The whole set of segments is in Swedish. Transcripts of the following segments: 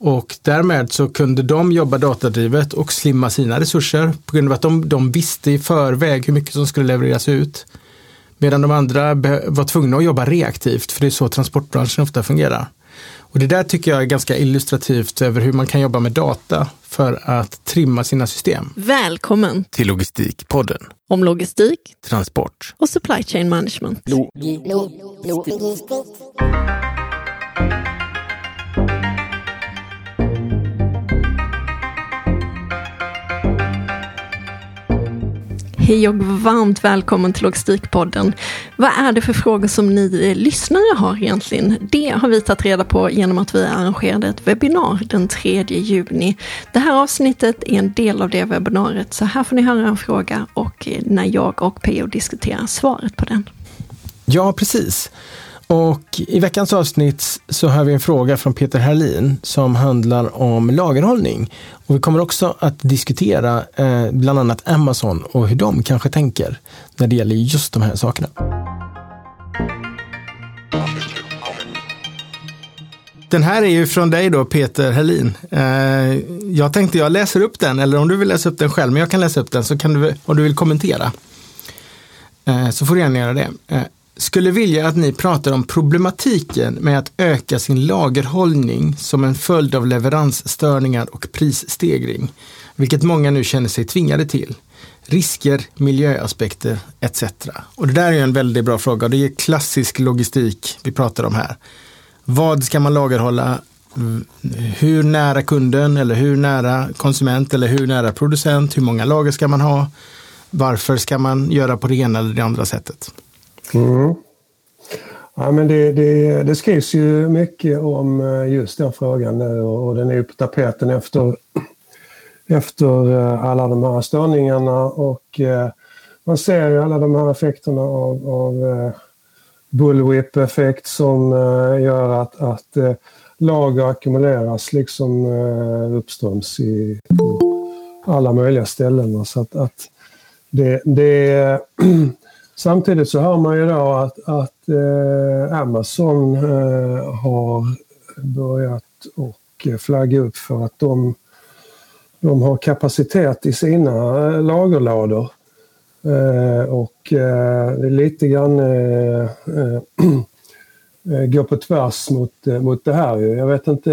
Och därmed så kunde de jobba datadrivet och slimma sina resurser på grund av att de, de visste i förväg hur mycket som skulle levereras ut. Medan de andra var tvungna att jobba reaktivt, för det är så transportbranschen ofta fungerar. Och det där tycker jag är ganska illustrativt över hur man kan jobba med data för att trimma sina system. Välkommen till Logistikpodden. Om logistik, transport och supply chain management. Lo Hej och varmt välkommen till Logistikpodden. Vad är det för frågor som ni lyssnare har egentligen? Det har vi tagit reda på genom att vi arrangerade ett webbinar den 3 juni. Det här avsnittet är en del av det webbinariet, så här får ni höra en fråga och eh, när jag och P.O. diskuterar svaret på den. Ja, precis. Och i veckans avsnitt så har vi en fråga från Peter Herlin som handlar om lagerhållning. Och vi kommer också att diskutera eh, bland annat Amazon och hur de kanske tänker när det gäller just de här sakerna. Den här är ju från dig då, Peter Helin. Eh, jag tänkte jag läser upp den, eller om du vill läsa upp den själv, men jag kan läsa upp den så kan du, om du vill kommentera. Eh, så får du gärna göra det. Eh, skulle vilja att ni pratar om problematiken med att öka sin lagerhållning som en följd av leveransstörningar och prisstegring, vilket många nu känner sig tvingade till. Risker, miljöaspekter etc. Och det där är en väldigt bra fråga det är klassisk logistik vi pratar om här. Vad ska man lagerhålla? Hur nära kunden eller hur nära konsument eller hur nära producent? Hur många lager ska man ha? Varför ska man göra på det ena eller det andra sättet? Mm. Ja, men det, det, det skrivs ju mycket om eh, just den frågan nu och den är ju på tapeten efter, efter eh, alla de här störningarna och eh, man ser ju alla de här effekterna av, av bullwhip-effekt som gör att, att lager ackumuleras liksom uppströms i, alla möjliga ställen. Så att, att det, det Samtidigt så hör man ju då att, att eh, Amazon eh, har börjat och flagga upp för att de, de har kapacitet i sina eh, lagerlådor. Eh, och eh, lite grann eh, eh, eh, går på tvärs mot, eh, mot det här. Jag vet inte,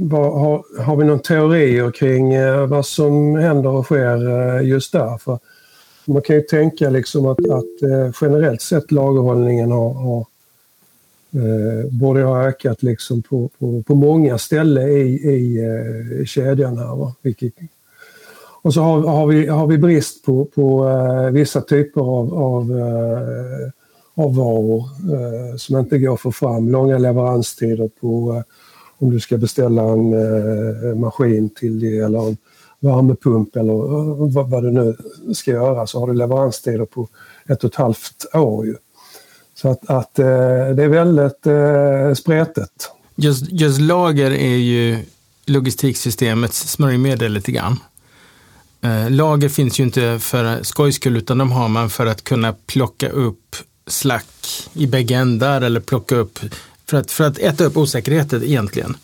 var, har, har vi någon teorier kring vad som händer och sker just där? För man kan ju tänka liksom att, att eh, generellt sett lagerhållningen har, har eh, borde ha ökat liksom på, på, på många ställen i, i eh, kedjan här. Va? Vilket, och så har, har, vi, har vi brist på, på eh, vissa typer av, av, eh, av varor eh, som inte går att få fram. Långa leveranstider på eh, om du ska beställa en eh, maskin till det eller en värmepump eller eh, vad, vad du nu ska göra så har du leveranstider på ett och ett halvt år. Ju. Så att, att eh, det är väldigt eh, spretigt. Just, just lager är ju logistiksystemets smörjmedel lite grann. Eh, lager finns ju inte för skojs skull utan de har man för att kunna plocka upp slack i bägge ändar eller plocka upp för att, för att äta upp osäkerheten egentligen.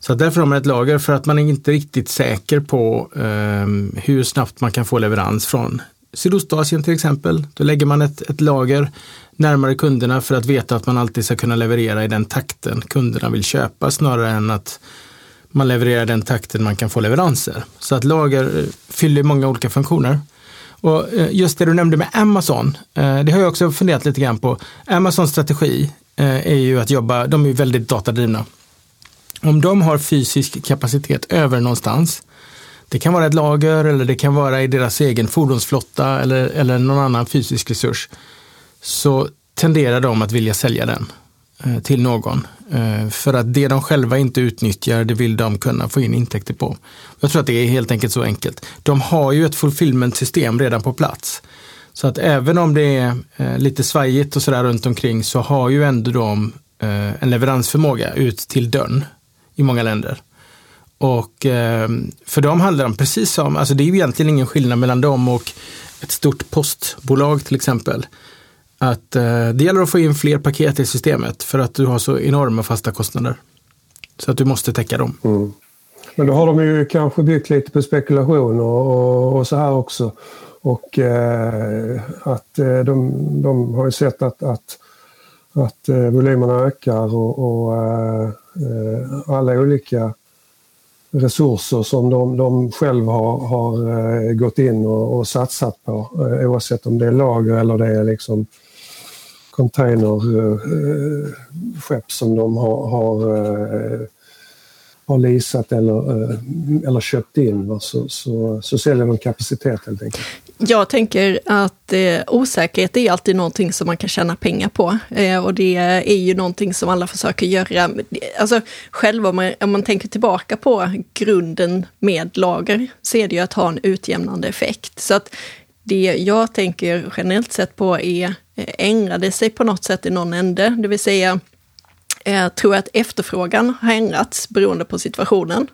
Så därför har man ett lager för att man är inte riktigt säker på eh, hur snabbt man kan få leverans från Sydostasien till exempel. Då lägger man ett, ett lager närmare kunderna för att veta att man alltid ska kunna leverera i den takten kunderna vill köpa snarare än att man levererar den takten man kan få leveranser. Så att lager eh, fyller många olika funktioner. Och eh, just det du nämnde med Amazon, eh, det har jag också funderat lite grann på. Amazons strategi är ju att jobba, de är väldigt datadrivna. Om de har fysisk kapacitet över någonstans, det kan vara ett lager eller det kan vara i deras egen fordonsflotta eller, eller någon annan fysisk resurs, så tenderar de att vilja sälja den eh, till någon. Eh, för att det de själva inte utnyttjar, det vill de kunna få in intäkter på. Jag tror att det är helt enkelt så enkelt. De har ju ett fulfillment-system redan på plats. Så att även om det är eh, lite svajigt och sådär runt omkring så har ju ändå de eh, en leveransförmåga ut till dörren i många länder. Och eh, för dem handlar det om precis som, alltså det är egentligen ingen skillnad mellan dem och ett stort postbolag till exempel. Att eh, det gäller att få in fler paket i systemet för att du har så enorma fasta kostnader. Så att du måste täcka dem. Mm. Men då har de ju kanske byggt lite på spekulation och, och, och så här också. Och eh, att eh, de, de har ju sett att, att, att eh, volymerna ökar och, och eh, Eh, alla olika resurser som de, de själv har, har eh, gått in och, och satsat på eh, oavsett om det är lager eller det är liksom containerskepp som de har, har har leasat eller, eller köpt in så, så, så säljer de kapacitet helt enkelt. Jag tänker att eh, osäkerhet är alltid någonting som man kan tjäna pengar på. Eh, och det är ju någonting som alla försöker göra. Alltså själva, om man, om man tänker tillbaka på grunden med lager, så är det ju att ha en utjämnande effekt. Så att det jag tänker generellt sett på är, eh, ändrade sig på något sätt i någon ände? Det vill säga, eh, tror jag att efterfrågan har ändrats beroende på situationen.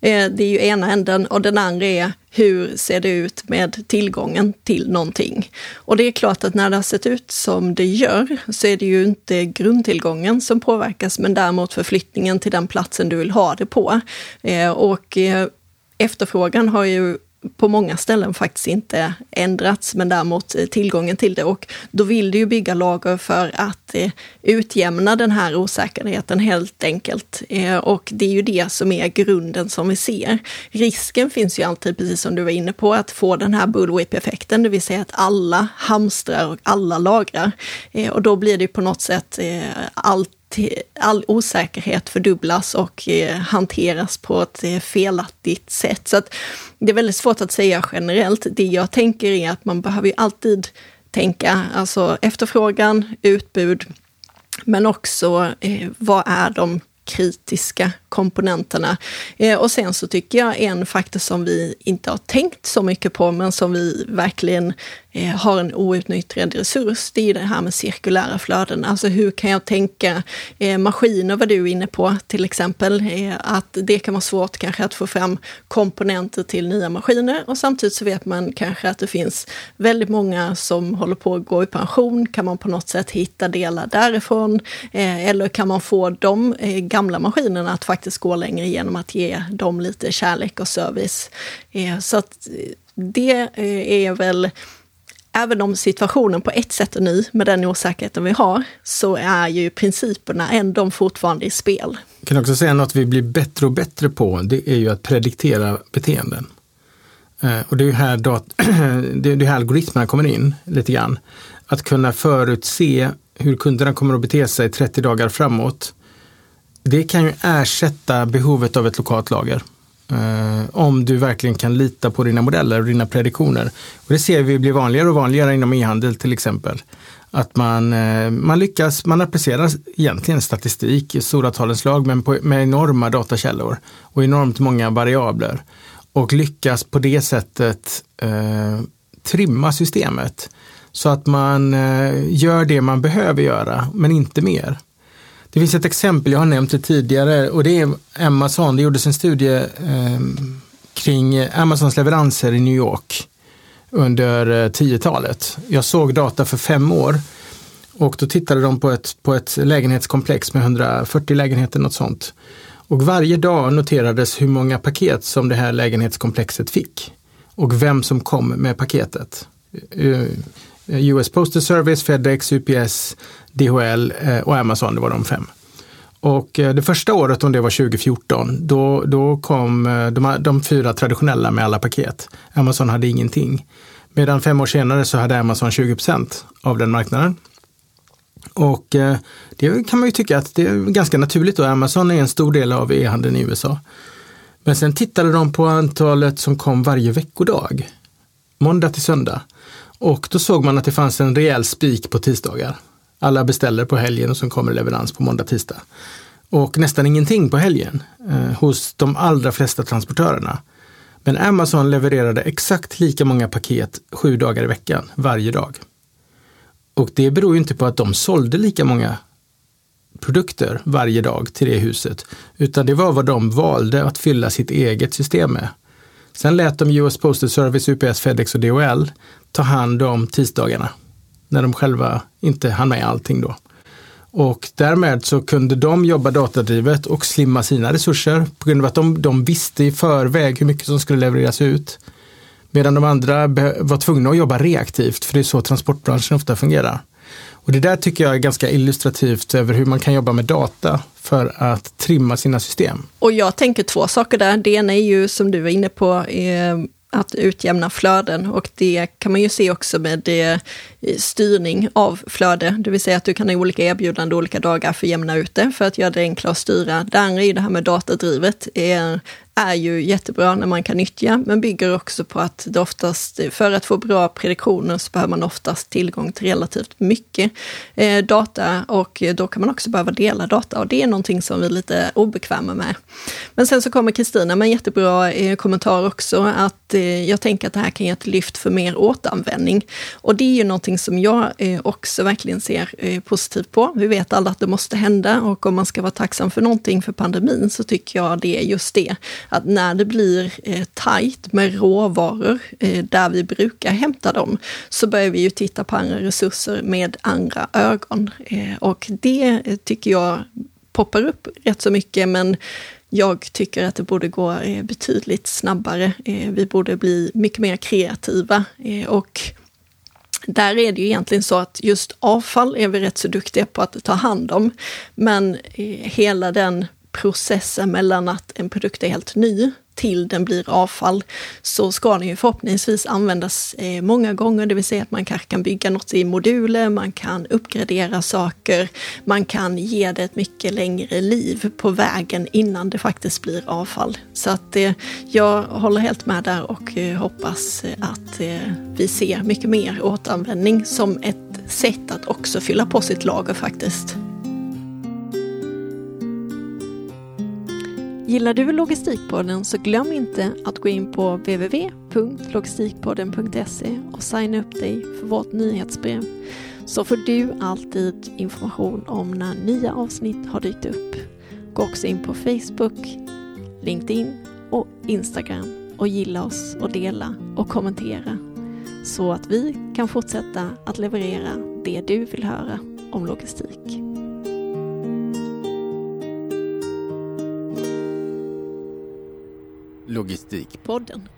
Eh, det är ju ena änden och den andra är hur ser det ut med tillgången till någonting? Och det är klart att när det har sett ut som det gör så är det ju inte grundtillgången som påverkas men däremot förflyttningen till den platsen du vill ha det på. Eh, och eh, efterfrågan har ju på många ställen faktiskt inte ändrats, men däremot eh, tillgången till det. Och då vill du ju bygga lager för att eh, utjämna den här osäkerheten helt enkelt. Eh, och det är ju det som är grunden som vi ser. Risken finns ju alltid, precis som du var inne på, att få den här bullwhip-effekten, det vill säga att alla hamstrar och alla lagrar. Eh, och då blir det på något sätt eh, allt all osäkerhet fördubblas och eh, hanteras på ett eh, felaktigt sätt. Så att det är väldigt svårt att säga generellt. Det jag tänker är att man behöver ju alltid tänka alltså efterfrågan, utbud, men också eh, vad är de kritiska komponenterna. Eh, och sen så tycker jag en faktor som vi inte har tänkt så mycket på, men som vi verkligen eh, har en outnyttjad resurs, det är ju det här med cirkulära flöden. Alltså hur kan jag tänka eh, maskiner, vad du är inne på till exempel, eh, att det kan vara svårt kanske att få fram komponenter till nya maskiner och samtidigt så vet man kanske att det finns väldigt många som håller på att gå i pension. Kan man på något sätt hitta delar därifrån? Eh, eller kan man få de eh, gamla maskinerna att faktiskt gå längre genom att ge dem lite kärlek och service. Eh, så att eh, det eh, är väl Även om situationen på ett sätt är ny med den osäkerheten vi har, så är ju principerna ändå fortfarande i spel. Jag kan också säga något vi blir bättre och bättre på, det är ju att prediktera beteenden. Och det är ju här, dat- det är här algoritmerna kommer in lite grann. Att kunna förutse hur kunderna kommer att bete sig 30 dagar framåt det kan ju ersätta behovet av ett lokalt lager. Eh, om du verkligen kan lita på dina modeller och dina prediktioner. Och det ser vi blir vanligare och vanligare inom e-handel till exempel. Att man, eh, man lyckas, man applicerar egentligen statistik i stora talens lag men på, med enorma datakällor och enormt många variabler. Och lyckas på det sättet eh, trimma systemet så att man eh, gör det man behöver göra men inte mer. Det finns ett exempel, jag har nämnt det tidigare och det är Amazon. Det gjordes en studie eh, kring Amazons leveranser i New York under eh, 10-talet. Jag såg data för fem år och då tittade de på ett, på ett lägenhetskomplex med 140 lägenheter, något sånt. Och varje dag noterades hur många paket som det här lägenhetskomplexet fick och vem som kom med paketet. Eh, Eh, US Postal Service, Fedex, UPS, DHL eh, och Amazon, det var de fem. Och eh, det första året, om det var 2014, då, då kom de, de fyra traditionella med alla paket. Amazon hade ingenting. Medan fem år senare så hade Amazon 20 procent av den marknaden. Och det kan man ju tycka att det är ganska naturligt då. Amazon är en stor del av e-handeln i USA. Men sen tittade de på antalet som kom varje veckodag. Måndag till söndag. Och då såg man att det fanns en rejäl spik på tisdagar. Alla beställer på helgen och så kommer leverans på måndag, tisdag. Och nästan ingenting på helgen eh, hos de allra flesta transportörerna. Men Amazon levererade exakt lika många paket sju dagar i veckan, varje dag. Och det beror ju inte på att de sålde lika många produkter varje dag till det huset, utan det var vad de valde att fylla sitt eget system med. Sen lät de US Postal Service, UPS, Fedex och DHL ta hand om tisdagarna när de själva inte hann med allting då. Och därmed så kunde de jobba datadrivet och slimma sina resurser på grund av att de, de visste i förväg hur mycket som skulle levereras ut. Medan de andra var tvungna att jobba reaktivt, för det är så transportbranschen ofta fungerar. Och det där tycker jag är ganska illustrativt över hur man kan jobba med data för att trimma sina system. Och jag tänker två saker där. Det ena är ju som du var inne på, eh, att utjämna flöden och det kan man ju se också med det, styrning av flöde, det vill säga att du kan ha olika erbjudanden olika dagar för att jämna ut det, för att göra det enklare att styra. Det andra är ju det här med datadrivet, är ju jättebra när man kan nyttja, men bygger också på att det oftast, för att få bra prediktioner så behöver man oftast tillgång till relativt mycket eh, data och då kan man också behöva dela data och det är någonting som vi är lite obekväma med. Men sen så kommer Kristina med en jättebra eh, kommentar också, att eh, jag tänker att det här kan ge ett lyft för mer återanvändning. Och det är ju någonting som jag eh, också verkligen ser eh, positivt på. Vi vet alla att det måste hända och om man ska vara tacksam för någonting för pandemin så tycker jag det är just det att när det blir eh, tajt med råvaror eh, där vi brukar hämta dem, så börjar vi ju titta på andra resurser med andra ögon. Eh, och det eh, tycker jag poppar upp rätt så mycket, men jag tycker att det borde gå eh, betydligt snabbare. Eh, vi borde bli mycket mer kreativa eh, och där är det ju egentligen så att just avfall är vi rätt så duktiga på att ta hand om. Men eh, hela den processen mellan att en produkt är helt ny till den blir avfall, så ska den ju förhoppningsvis användas eh, många gånger, det vill säga att man kanske kan bygga något i moduler, man kan uppgradera saker, man kan ge det ett mycket längre liv på vägen innan det faktiskt blir avfall. Så att eh, jag håller helt med där och eh, hoppas att vi ser mycket mer återanvändning som ett sätt att också fylla på sitt lager faktiskt. Gillar du Logistikpodden så glöm inte att gå in på www.logistikpodden.se och signa upp dig för vårt nyhetsbrev så får du alltid information om när nya avsnitt har dykt upp. Gå också in på Facebook, LinkedIn och Instagram och gilla oss och dela och kommentera så att vi kan fortsätta att leverera det du vill höra om logistik. Logistikpodden.